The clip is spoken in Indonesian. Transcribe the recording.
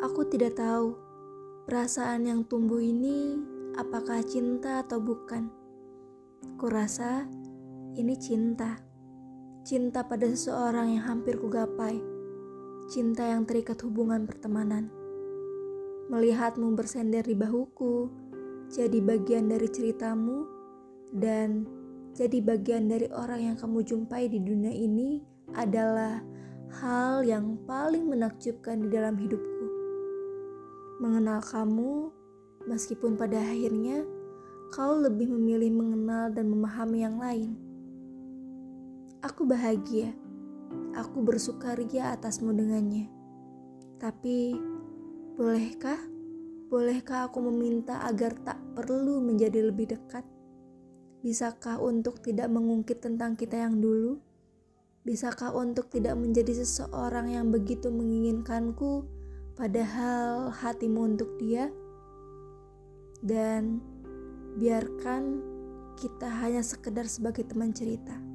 Aku tidak tahu perasaan yang tumbuh ini apakah cinta atau bukan. Kurasa ini cinta. Cinta pada seseorang yang hampir kugapai. Cinta yang terikat hubungan pertemanan. Melihatmu bersender di bahuku, jadi bagian dari ceritamu, dan jadi bagian dari orang yang kamu jumpai di dunia ini adalah hal yang paling menakjubkan di dalam hidupku. Mengenal kamu, meskipun pada akhirnya kau lebih memilih mengenal dan memahami yang lain. Aku bahagia. Aku bersukaria atasmu dengannya. Tapi, bolehkah? Bolehkah aku meminta agar tak perlu menjadi lebih dekat? Bisakah untuk tidak mengungkit tentang kita yang dulu? Bisakah untuk tidak menjadi seseorang yang begitu menginginkanku, padahal hatimu untuk dia? Dan biarkan kita hanya sekedar sebagai teman cerita.